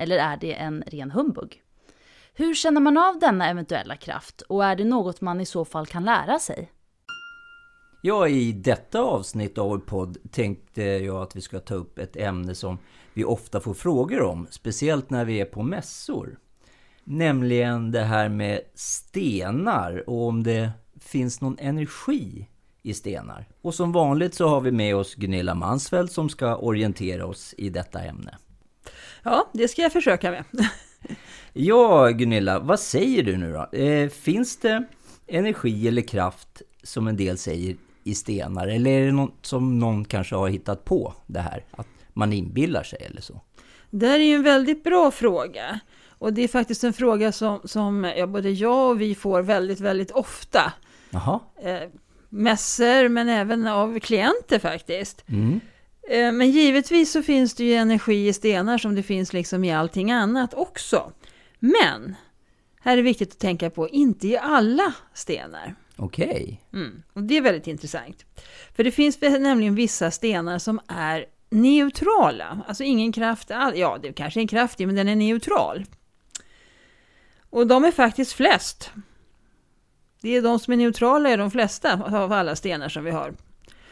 Eller är det en ren humbug? Hur känner man av denna eventuella kraft och är det något man i så fall kan lära sig? Ja, i detta avsnitt av vår podd tänkte jag att vi ska ta upp ett ämne som vi ofta får frågor om, speciellt när vi är på mässor. Nämligen det här med stenar och om det finns någon energi i stenar. Och som vanligt så har vi med oss Gunilla Mansfeldt som ska orientera oss i detta ämne. Ja, det ska jag försöka med. ja, Gunilla, vad säger du nu då? Eh, finns det energi eller kraft, som en del säger, i stenar? Eller är det något som någon kanske har hittat på det här? Att man inbillar sig eller så? Det här är ju en väldigt bra fråga. Och det är faktiskt en fråga som, som ja, både jag och vi får väldigt, väldigt ofta. Jaha. Eh, mässor, men även av klienter faktiskt. Mm. Eh, men givetvis så finns det ju energi i stenar som det finns liksom i allting annat också. Men, här är det viktigt att tänka på, inte i alla stenar. Okej. Okay. Mm, och det är väldigt intressant. För det finns nämligen vissa stenar som är neutrala. Alltså ingen kraft all, Ja, det kanske är en kraft men den är neutral. Och de är faktiskt flest. Det är de som är neutrala är de flesta av alla stenar som vi har.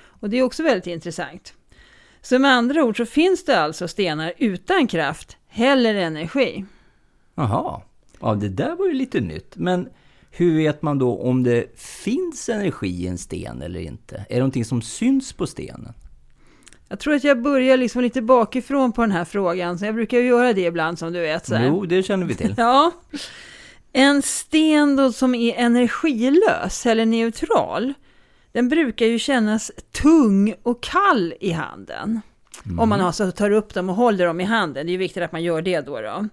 Och det är också väldigt intressant. Så med andra ord så finns det alltså stenar utan kraft, heller energi. Jaha, ja det där var ju lite nytt. Men hur vet man då om det finns energi i en sten eller inte? Är det någonting som syns på stenen? Jag tror att jag börjar liksom lite bakifrån på den här frågan, så jag brukar ju göra det ibland som du vet. Så Jo, det känner vi till. ja. En sten då som är energilös eller neutral, den brukar ju kännas tung och kall i handen. Mm. Om man alltså tar upp dem och håller dem i handen, det är viktigt att man gör det då. då.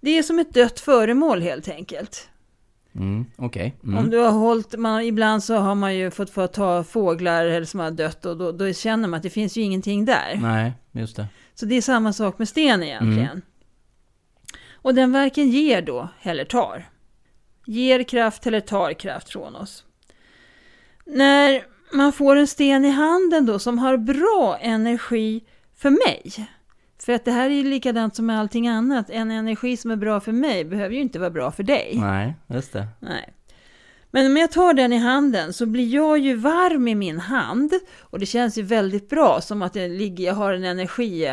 Det är som ett dött föremål helt enkelt. Mm, okay. mm. Om du har hållit, man, ibland så har man ju fått, fått ta fåglar eller som har dött och då, då, känner man att det finns ju ingenting där. Nej, just det. Så det är samma sak med sten egentligen. Mm. Och den varken ger då eller tar. Ger kraft eller tar kraft från oss. När man får en sten i handen då som har bra energi för mig. För att det här är ju likadant som med allting annat. En energi som är bra för mig behöver ju inte vara bra för dig. Nej, just det. Nej. Men om jag tar den i handen så blir jag ju varm i min hand. Och det känns ju väldigt bra, som att jag, ligger, jag har en energi...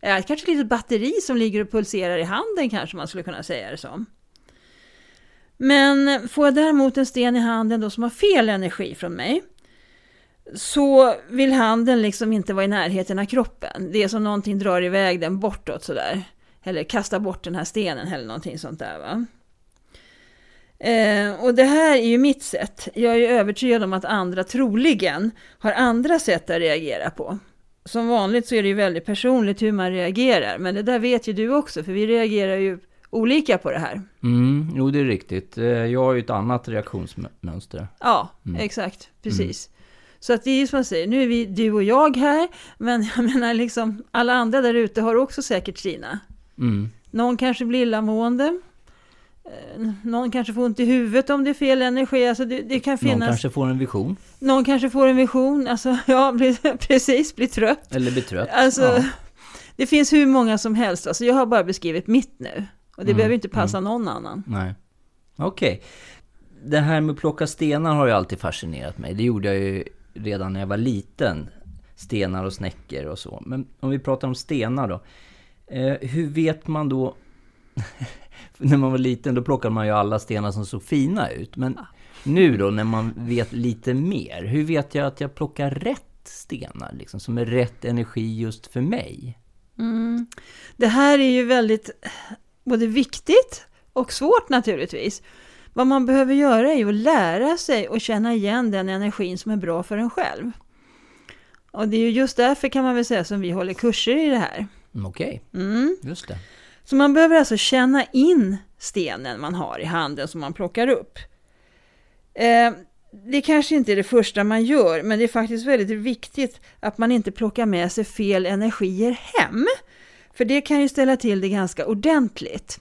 Eh, kanske ett litet batteri som ligger och pulserar i handen kanske man skulle kunna säga det som. Men får jag däremot en sten i handen då som har fel energi från mig så vill handen liksom inte vara i närheten av kroppen. Det är som någonting drar iväg den bortåt sådär. Eller kastar bort den här stenen eller någonting sånt där va. Eh, och det här är ju mitt sätt. Jag är övertygad om att andra troligen har andra sätt att reagera på. Som vanligt så är det ju väldigt personligt hur man reagerar. Men det där vet ju du också, för vi reagerar ju olika på det här. Mm, jo, det är riktigt. Eh, jag har ju ett annat reaktionsmönster. Ja, mm. exakt. Precis. Mm. Så att det är ju som man säger, nu är vi du och jag här, men jag menar liksom alla andra där ute har också säkert sina. Mm. Någon kanske blir illamående. Eh, någon kanske får ont i huvudet om det är fel energi. Alltså det, det kan finnas... Någon kanske får en vision. Någon kanske får en vision. Alltså, ja, precis, blir trött. Eller blir trött. Alltså, ja. Det finns hur många som helst. Alltså, jag har bara beskrivit mitt nu. Och det mm. behöver inte passa mm. någon annan. Nej. Okej. Okay. Det här med att plocka stenar har ju alltid fascinerat mig. Det gjorde jag ju redan när jag var liten. Stenar och snäckor och så. Men om vi pratar om stenar då. Eh, hur vet man då... när man var liten då plockade man ju alla stenar som såg fina ut. Men nu då när man vet lite mer. Hur vet jag att jag plockar rätt stenar? Liksom, som är rätt energi just för mig? Mm. Det här är ju väldigt både viktigt och svårt naturligtvis. Vad man behöver göra är att lära sig och känna igen den energin som är bra för en själv. Och det är ju just därför kan man väl säga som vi håller kurser i det här. Mm, okej, okay. mm. just det. Så man behöver alltså känna in stenen man har i handen som man plockar upp. Eh, det kanske inte är det första man gör, men det är faktiskt väldigt viktigt att man inte plockar med sig fel energier hem. För det kan ju ställa till det ganska ordentligt.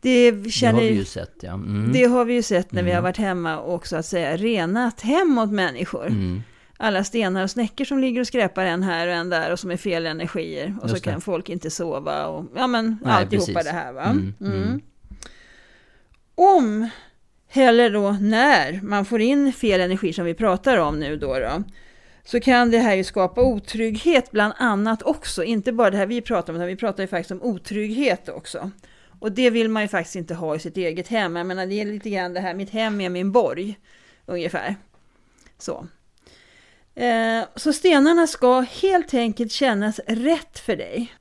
Det, känner, det har vi ju sett, ja. Mm. Det har vi ju sett när mm. vi har mm. varit hemma och så att säga renat hem åt människor. Mm. Alla stenar och snäckor som ligger och skräpar en här och en där och som är fel energier. Och Just så kan det. folk inte sova och ja men Nej, alltihopa precis. det här va. Mm, mm. Om, eller då när, man får in fel energi som vi pratar om nu då, då så kan det här ju skapa otrygghet bland annat också. Inte bara det här vi pratar om, utan vi pratar ju faktiskt om otrygghet också. Och det vill man ju faktiskt inte ha i sitt eget hem. Jag menar, det är lite grann det här, mitt hem är min borg, ungefär. Så. Eh, så stenarna ska helt enkelt kännas rätt för dig.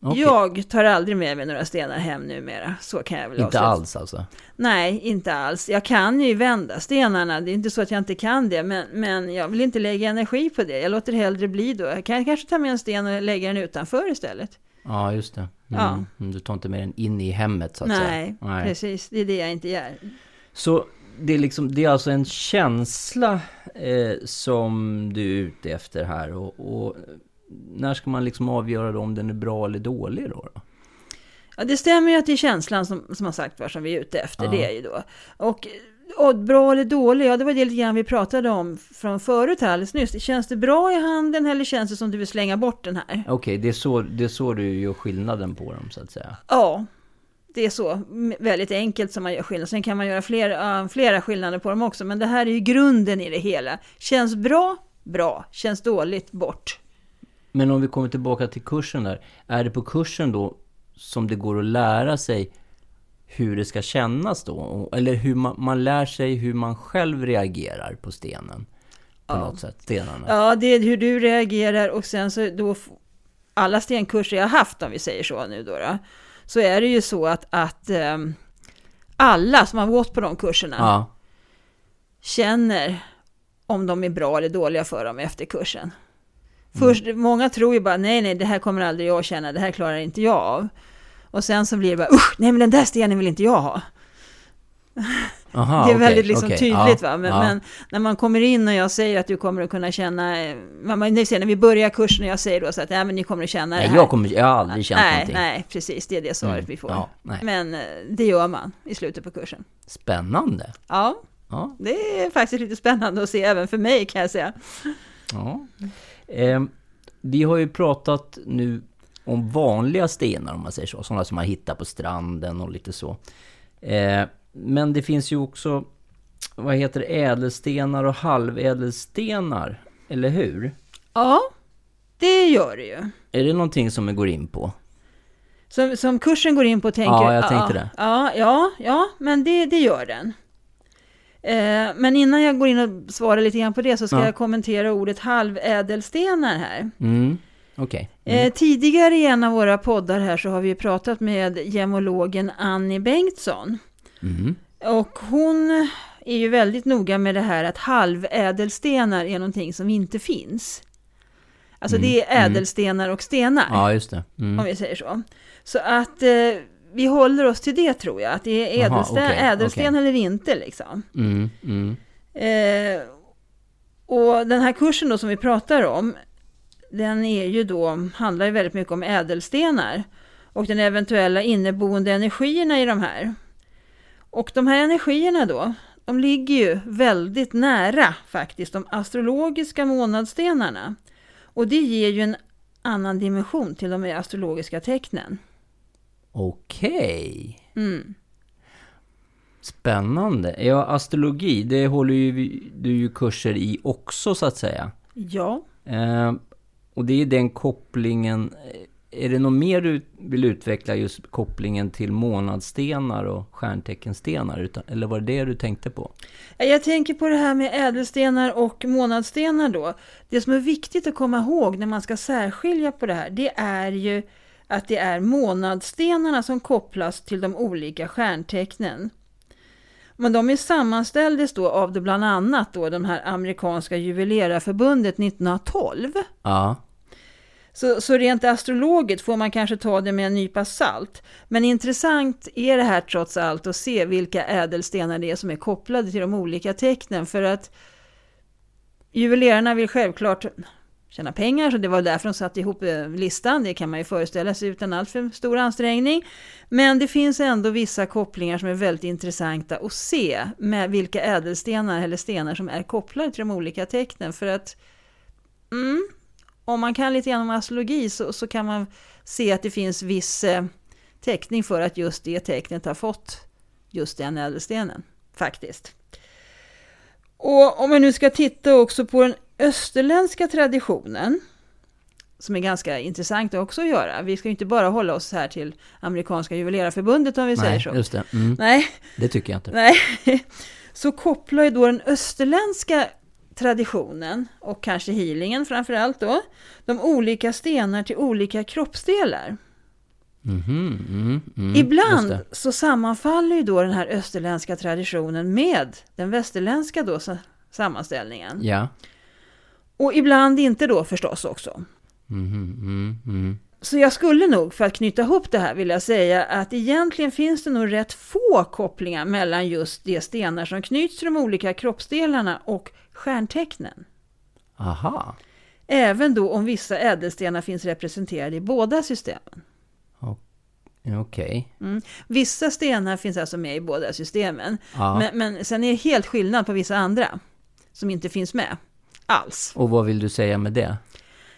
Okay. Jag tar aldrig med mig några stenar hem numera, så kan jag väl Inte avsluta. alls alltså? Nej, inte alls. Jag kan ju vända stenarna, det är inte så att jag inte kan det, men, men jag vill inte lägga energi på det. Jag låter hellre bli då. Jag kan kanske ta med en sten och lägga den utanför istället. Ja, just det. Mm. Ja. Mm, du tar inte med den in i hemmet så att Nej, säga. Nej, precis. Det är det jag inte gör. Så det är, liksom, det är alltså en känsla eh, som du är ute efter här. Och, och, när ska man liksom avgöra då om den är bra eller dålig då? då? Ja, det stämmer ju att det är känslan som, som har sagt vad som vi är ute efter. Ja. Det är ju då. Och och bra eller dålig, ja det var det lite grann vi pratade om från förut här alldeles nyss. Känns det bra i handen eller känns det som du vill slänga bort den här? Okej, okay, det, är så, det är så du gör skillnaden på dem så att säga? Ja, det är så väldigt enkelt som man gör skillnad. Sen kan man göra flera, flera skillnader på dem också, men det här är ju grunden i det hela. Känns bra, bra. Känns dåligt, bort. Men om vi kommer tillbaka till kursen där, är det på kursen då som det går att lära sig hur det ska kännas då. Eller hur man, man lär sig hur man själv reagerar på stenen. På ja. något sätt, stenarna. Ja, det är hur du reagerar och sen så då alla stenkurser jag haft, om vi säger så nu då, då så är det ju så att, att um, alla som har gått på de kurserna ja. känner om de är bra eller dåliga för dem efter kursen. Mm. Först, många tror ju bara, nej, nej, det här kommer aldrig jag känna, det här klarar inte jag av. Och sen så blir det bara, usch, nej men den där stenen vill inte jag ha. Aha, det är väldigt okay, liksom okay. tydligt ja, va, men, ja. men, när man kommer in och jag säger att du kommer att kunna känna, eh, man, när vi börjar kursen och jag säger då så att, nej men ni kommer att känna nej, det här. Jag, kommer, jag har aldrig känt nej, någonting. Nej, precis, det är det svaret mm, vi får. Ja, men eh, det gör man i slutet på kursen. Spännande. Ja, ja, det är faktiskt lite spännande att se även för mig kan jag säga. Ja. Eh, vi har ju pratat nu om vanliga stenar om man säger så. Sådana som man hittar på stranden och lite så. Eh, men det finns ju också, vad heter det, ädelstenar och halvädelstenar. Eller hur? Ja, det gör det ju. Är det någonting som vi går in på? Som, som kursen går in på tänker Ja, jag tänkte ja, det. Ja, ja, ja, men det, det gör den. Eh, men innan jag går in och svarar lite grann på det så ska ja. jag kommentera ordet halvädelstenar här. Mm. Okay. Eh, mm. Tidigare i en av våra poddar här så har vi pratat med gemologen Annie Bengtsson. Mm. Och hon är ju väldigt noga med det här att halvädelstenar är någonting som inte finns. Alltså mm. det är mm. ädelstenar och stenar. Ja, just det. Mm. Om vi säger så. Så att eh, vi håller oss till det tror jag. Att det är ädelsten, Aha, okay, ädelsten okay. eller inte liksom. Mm, mm. Eh, och den här kursen då som vi pratar om, den är ju då, handlar ju väldigt mycket om ädelstenar och den eventuella inneboende energierna i de här. Och de här energierna då, de ligger ju väldigt nära faktiskt de astrologiska månadsstenarna. Och det ger ju en annan dimension till de astrologiska tecknen. Okej. Okay. Mm. Spännande. Ja, astrologi, det håller ju du ju kurser i också så att säga. Ja. Eh, och det är den kopplingen. Är det något mer du vill utveckla just kopplingen till månadsstenar och stjärnteckenstenar? Eller var det det du tänkte på? Jag tänker på det här med ädelstenar och månadsstenar då. Det som är viktigt att komma ihåg när man ska särskilja på det här, det är ju att det är månadsstenarna som kopplas till de olika stjärntecknen. Men de är sammanställdes då av det bland annat då de här amerikanska juvelerarförbundet 1912. Ja. Så, så rent astrologiskt får man kanske ta det med en nypa salt. Men intressant är det här trots allt att se vilka ädelstenar det är som är kopplade till de olika tecknen. För att juvelerarna vill självklart tjäna pengar, så det var därför de satte ihop eh, listan. Det kan man ju föreställa sig utan allt för stor ansträngning. Men det finns ändå vissa kopplingar som är väldigt intressanta att se med vilka ädelstenar eller stenar som är kopplade till de olika tecknen. För att mm, om man kan lite grann om astrologi så, så kan man se att det finns viss eh, täckning för att just det tecknet har fått just den ädelstenen, faktiskt. Och om vi nu ska titta också på den österländska traditionen, som är ganska intressant också att göra. Vi ska ju inte bara hålla oss här till amerikanska juvelerarförbundet om vi Nej, säger så. just det. Mm, Nej, det tycker jag inte. nej. Så kopplar ju då den österländska traditionen och kanske healingen framför allt då, de olika stenar till olika kroppsdelar. Mm, mm, just Ibland så sammanfaller ju då den här österländska traditionen med den västerländska då sa- sammanställningen. Ja. Och ibland inte då förstås också. Mm, mm. Så jag skulle nog, för att knyta ihop det här, vilja säga att egentligen finns det nog rätt få kopplingar mellan just de stenar som knyts till de olika kroppsdelarna och stjärntecknen. Aha. Även då om vissa ädelstenar finns representerade i båda systemen. Okej. Vissa stenar finns alltså med i båda systemen. Ja. Men, men sen är det helt skillnad på vissa andra som inte finns med alls. Och vad vill du säga med det?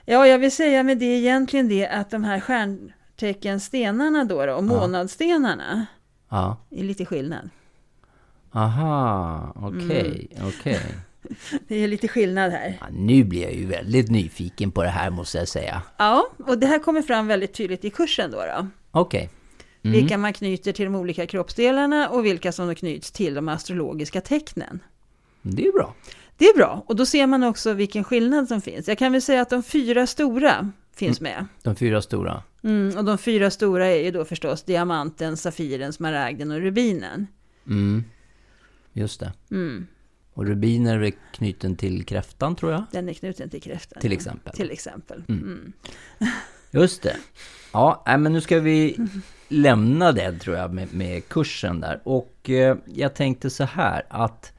Ja, jag vill säga med det egentligen det att de här stjärnteckenstenarna då, då och månadstenarna Ja. är lite skillnad. Aha, okej, Mm. okej. Det är lite skillnad här. Ja, nu blir jag ju väldigt nyfiken på det här måste jag säga. Ja, och det här kommer fram väldigt tydligt i kursen då. då. Okej. Mm. Vilka man knyter till de olika kroppsdelarna och vilka som knyts till de astrologiska tecknen. Det är bra. Det är bra, och då ser man också vilken skillnad som finns. Jag kan väl säga att de fyra stora finns med. De fyra stora. Mm, och de fyra stora är ju då förstås diamanten, safiren, smaragden och rubinen. Mm. Just det. Mm, Och rubiner är knuten till kräftan tror jag. den är knuten till kräftan. Till ja. exempel. Till exempel. Mm. Mm. Just det. Ja, men nu ska vi lämna det tror jag med, med kursen där. Och eh, jag tänkte så här att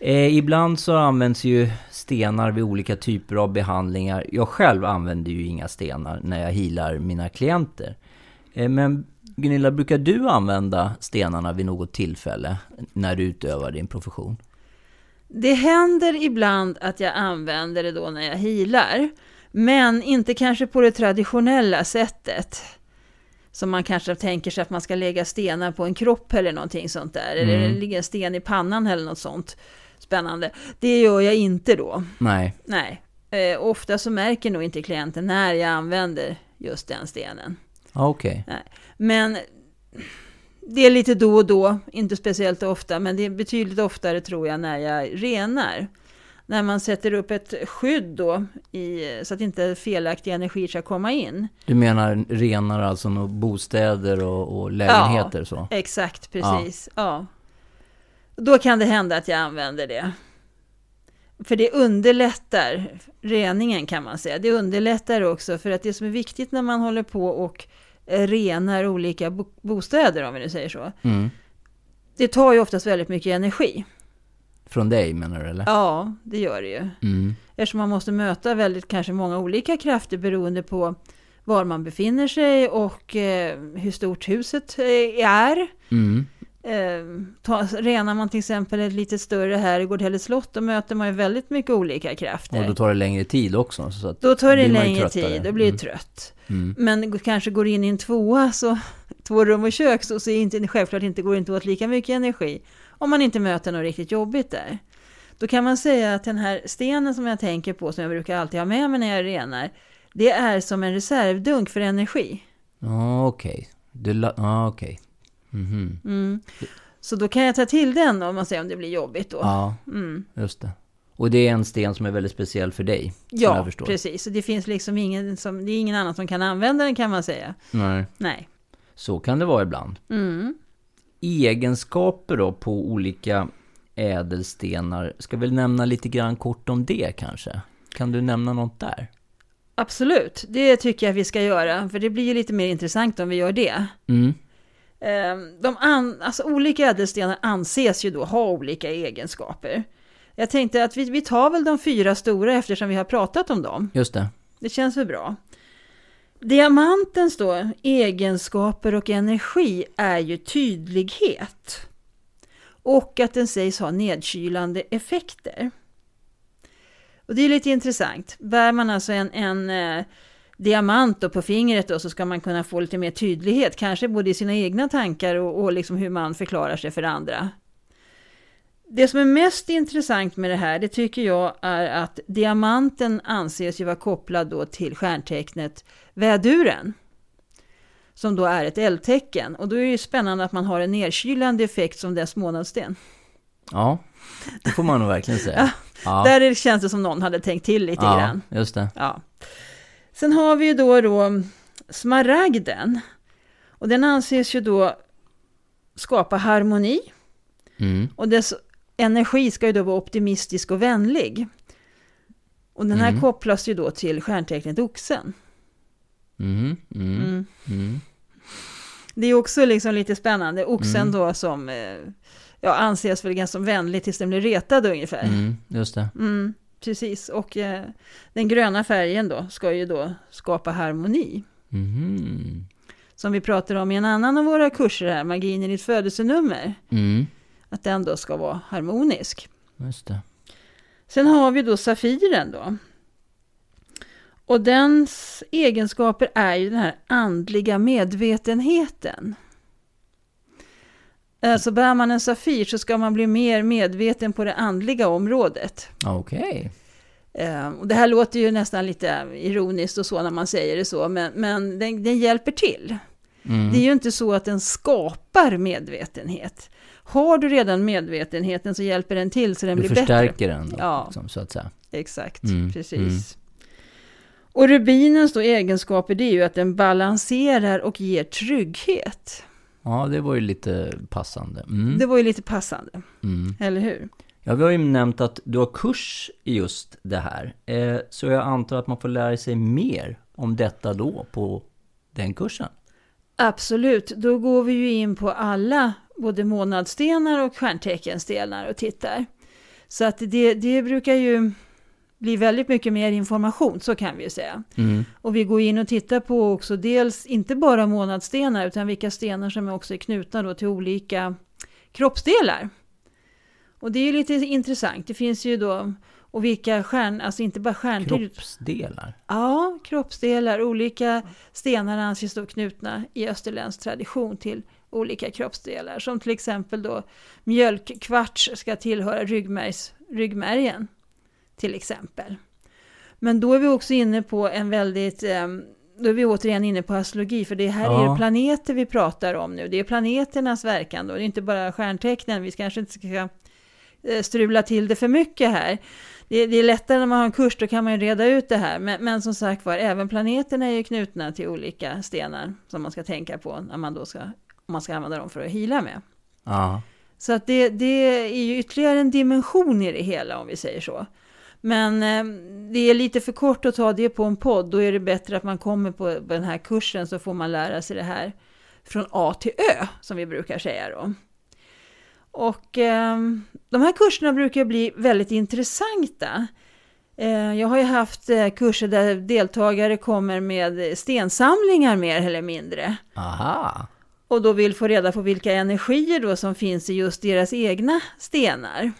eh, ibland så används ju stenar vid olika typer av behandlingar. Jag själv använder ju inga stenar när jag healar mina klienter. Eh, men Gunilla, brukar du använda stenarna vid något tillfälle när du utövar din profession? Det händer ibland att jag använder det då när jag healar. Men inte kanske på det traditionella sättet. Som man kanske tänker sig att man ska lägga stenar på en kropp eller någonting sånt där. Eller Mm. det ligger en sten i pannan eller något sånt spännande. Det gör jag inte då. Nej. Nej. Eh, ofta så märker nog inte klienten när jag använder just den stenen. Ja, Okej. Men det är lite då och då, inte speciellt ofta, men det är betydligt oftare tror jag när jag renar. När man sätter upp ett skydd då, i, så att inte felaktig energi ska komma in. Du menar renar alltså bostäder och, och lägenheter så? Exakt, precis. Ja. Då kan det hända att jag använder det. För det underlättar reningen kan man säga. Det underlättar också för att det som är viktigt när man håller på och eh, renar olika bo- bostäder, om vi nu säger så. Mm. Det tar ju oftast väldigt mycket energi. Från dig menar du eller? Ja, det gör det ju. Mm. Eftersom man måste möta väldigt kanske många olika krafter beroende på var man befinner sig och eh, hur stort huset eh, är. Mm. Eh, ta, renar man till exempel ett lite större herrgård eller slott, då möter man ju väldigt mycket olika krafter. Och då tar det längre tid också. Så att Då tar det längre tid och blir Mm. trött. Mm. Men kanske går in i en tvåa, så två rum och kök, så, så inte, självklart inte går inte åt lika mycket energi. Om man inte möter något riktigt jobbigt där. Då kan man säga att den här stenen som jag tänker på, som jag brukar alltid ha med mig när jag renar, det är som en reservdunk för energi. Ja, okej. Du la- Ja, Mhm. Mm. Så då kan jag ta till den om man säger om det blir jobbigt då. Ja, Mm. just det. Och det är en sten som är väldigt speciell för dig? Ja, precis. Så det finns liksom ingen som, det är ingen annan som kan använda den kan man säga. Nej. Nej. Så kan det vara ibland. Mm. Egenskaper då på olika ädelstenar. Ska vi nämna lite grann kort om det kanske? Kan du nämna något där? Absolut, det tycker jag vi ska göra, för det blir ju lite mer intressant om vi gör det. Mm. Eh, De an, alltså olika ädelstenar anses ju då ha olika egenskaper. Jag tänkte att vi, vi tar väl de fyra stora eftersom vi har pratat om dem. Just det. Det känns väl bra. Diamantens då egenskaper och energi är ju tydlighet. Och att den sägs ha nedkylande effekter. Och det är lite intressant. Bär man alltså en, en eh, diamant då på fingret då, så ska man kunna få lite mer tydlighet. Kanske både i sina egna tankar och, och liksom hur man förklarar sig för andra. Det som är mest intressant med det här, det tycker jag är att diamanten anses ju vara kopplad då till stjärntecknet väduren. Som då är ett eldtecken. Och då är det ju spännande att man har en nedkylande effekt som dess månadssten. Ja, det får man nog verkligen säga. Ja, Där är det- känns det som någon hade tänkt till lite ja grann. just det. Ja. Sen har vi ju då, då smaragden. Och den anses ju då skapa harmoni. Mm. Och dess energi ska ju då vara optimistisk och vänlig. Och den här Mm. kopplas ju då till stjärntecknet oxen. Mm. Mm. Mm. Mm. Det är också liksom lite spännande. Oxen då som eh, ja, anses väl ganska vänlig tills den blir retad ungefär. Just det. Mm, precis, och eh, den gröna färgen då ska ju då skapa harmoni. Mhm. Som vi pratar om i en annan av våra kurser här, magin i ditt födelsenummer. Mm. Att den då ska vara harmonisk. Just det. Sen har vi då safiren då. Och dens egenskaper är ju den här andliga medvetenheten. Alltså bär man en safir så ska man bli mer medveten på det andliga området. Okej. Eh, och det här låter ju nästan lite ironiskt och så när man säger det så, men, men den, den hjälper till. Mm. Det är ju inte så att den skapar medvetenhet. Har du redan medvetenheten så hjälper den till så den Du blir bättre. förstärker den då, Ja. liksom, så att säga. Exakt, Mm, precis. Och rubinens då egenskaper det är ju att den balanserar och ger trygghet. Ja, det var ju lite passande. Mm. Det var ju lite passande, Mm. eller hur? Ja, vi har ju nämnt att du har kurs i just det här. Eh, så jag antar att man får lära sig mer om detta då på den kursen. Absolut, då går vi ju in på alla, både månadsstenar och stjärnteckenstenar och tittar. Så att det, det brukar ju bli väldigt mycket mer information, så kan vi ju säga. Mm. Och vi går in och tittar på också dels, inte bara månadsstenar, utan vilka stenar som också är knutna då till olika kroppsdelar. Och det är ju lite intressant, det finns ju då, och vilka stjärn, alltså inte bara stjärntyper, Kroppsdelar. Ja, kroppsdelar. Olika stenar anses då knutna i österländsk tradition till olika kroppsdelar. Som till exempel då mjölkkvarts ska tillhöra ryggmärgs, ryggmärgen. Till exempel. Men då är vi också inne på en väldigt... ehm, Då är vi återigen inne på astrologi, för det här är Ja. ju planeter vi pratar om nu. Det är planeternas verkan då, det är inte bara stjärntecknen. Vi kanske inte ska eh, strula till det för mycket här. Det, det är lättare när man har en kurs, då kan man ju reda ut det här. Men, men som sagt var, även planeterna är ju knutna till olika stenar som man ska tänka på när man då ska, om man ska använda dem för att hila med. Ja. Så att det, det är ju ytterligare en dimension i det hela om vi säger så. Men eh, det är lite för kort att ta det på en podd. Då är det bättre att man kommer på, på den här kursen så får man lära sig det här från A till Ö som vi brukar säga då. Och eh, de här kurserna brukar bli väldigt intressanta. Eh, jag har ju haft eh, kurser där deltagare kommer med stensamlingar mer eller mindre Aha. och då vill få reda på vilka energier då som finns i just deras egna stenar.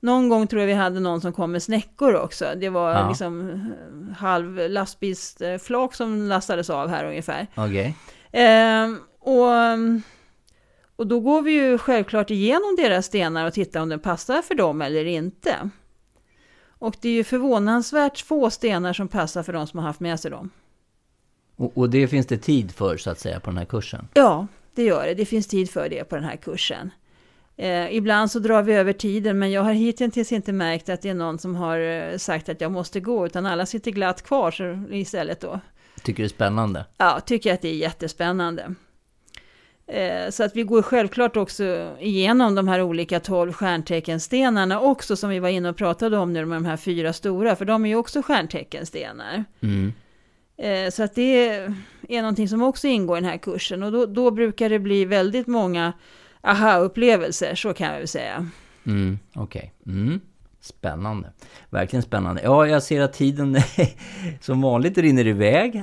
Någon gång tror jag vi hade någon som kom med snäckor också. Det var Ja. liksom eh, halv lastbilsflak som lastades av här ungefär. Okej. Ehm, och, och då går vi ju självklart igenom deras stenar och tittar om den passar för dem eller inte. Och det är ju förvånansvärt få stenar som passar för de som har haft med sig dem. Och, och det finns det tid för så att säga på den här kursen? Ja, det gör det. Det finns tid för det på den här kursen. Eh, ibland så drar vi över tiden, men jag har hittills inte märkt att det är någon som har eh, sagt att jag måste gå, utan alla sitter glatt kvar så istället då. Tycker det är spännande? Ja, tycker att det är jättespännande. Eh, så att vi går självklart också igenom de här olika tolv stjärnteckenstenarna också, som vi var inne och pratade om nu med de här fyra stora, för de är ju också stjärnteckenstenar. Mm. Eh, så att det är någonting som också ingår i den här kursen och då, då brukar det bli väldigt många aha-upplevelser, så kan jag väl säga. Mm, Okej. Okay. Mm. Spännande. Verkligen spännande. Ja, jag ser att tiden som vanligt rinner iväg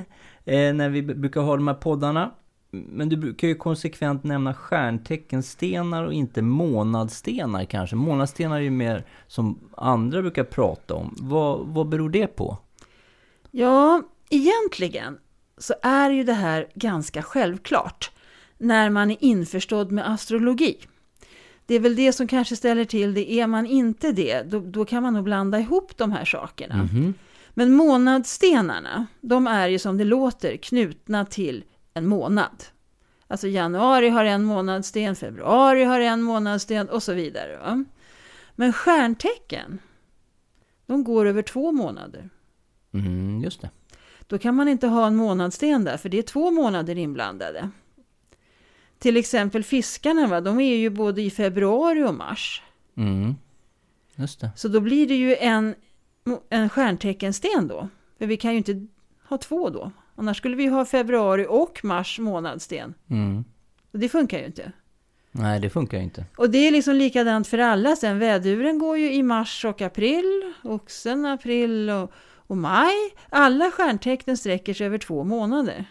eh, när vi brukar ha de här poddarna. Men du brukar ju konsekvent nämna stjärnteckenstenar och inte månadstenar kanske. Månadstenar är ju mer som andra brukar prata om. Vad, vad beror det på? Ja, egentligen så är ju det här ganska självklart när man är införstådd med astrologi. Det är väl det som kanske ställer till det. Är man inte det, då, då kan man nog blanda ihop de här sakerna. Mm -hmm. Men månadstenarna, de är ju som det låter knutna till en månad. Alltså januari har en månadsten, februari har en månadsten och så vidare. Va? Men stjärntecken, de går över två månader. Mm, just det. Då kan man inte ha en månadssten där, för det är två månader inblandade. Till exempel fiskarna, va? de är ju både i februari och mars. Mm. Just det. Så då blir det ju en, en stjärnteckensten då. För vi kan ju inte ha två då. Annars skulle vi ha februari och mars månadsten. Mm. Och det funkar ju inte. Nej, det funkar ju inte. Och det är liksom likadant för alla sen. Väduren går ju i mars och april. Oxen april och, och maj. Alla stjärntecknen sträcker sig över två månader.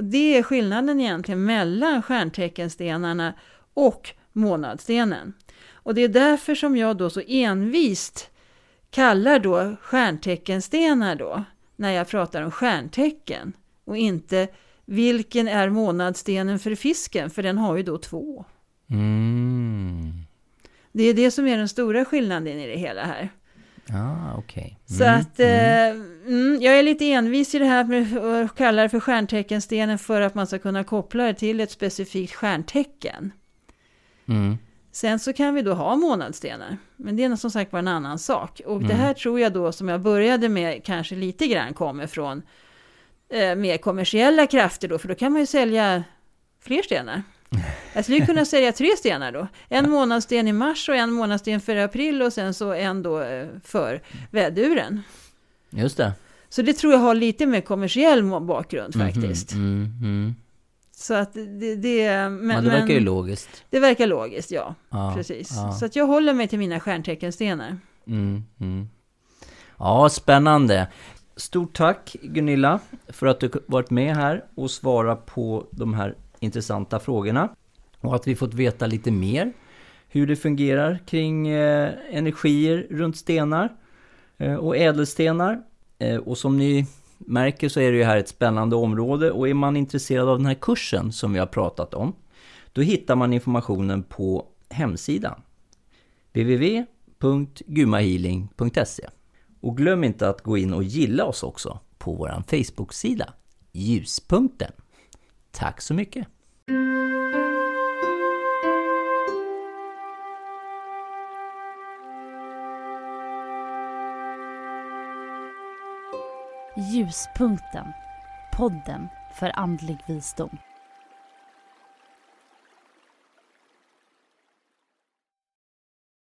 Det är skillnaden egentligen mellan stjärnteckenstenarna och månadstenen. Och det är därför som jag då så envist kallar då stjärnteckenstenar då när jag pratar om stjärntecken och inte vilken är månadstenen för fisken, för den har ju då två. Mm. Det är det som är den stora skillnaden i det hela här. Ah, okay. Mm, så att mm. Eh, mm, jag är lite envis i det här med att kalla det för stjärnteckenstenen för att man ska kunna koppla det till ett specifikt stjärntecken. Mm. Sen så kan vi då ha månadstenar, men det är som sagt var en annan sak. Och det mm. här tror jag då, som jag började med, kanske lite grann kommer från eh, mer kommersiella krafter då, för då kan man ju sälja fler stenar. Jag skulle kunna sälja tre stenar då. En månadssten i mars och en månadssten för april och sen så en då eh, för väduren. Just det. Så det tror jag har lite mer kommersiell bakgrund mhm, faktiskt. Mm, mm, mm. Så att det... det men, ja, det verkar ju logiskt. Det verkar logiskt, ja. ja precis. Ja. Så att jag håller mig till mina stjärnteckenstenar. Mm, mm. Ja, spännande. Stort tack Gunilla för att du varit med här och svarat på de här intressanta frågorna. Och att vi fått veta lite mer hur det fungerar kring eh, energier runt stenar eh, och ädelstenar. Eh, och som ni märker så är det ju här ett spännande område och är man intresserad av den här kursen som vi har pratat om då hittar man informationen på hemsidan www.gumahealing.se Och glöm inte att gå in och gilla oss också på vår Facebook-sida Ljuspunkten. Tack så mycket! Ljuspunkten, podden för andlig visdom.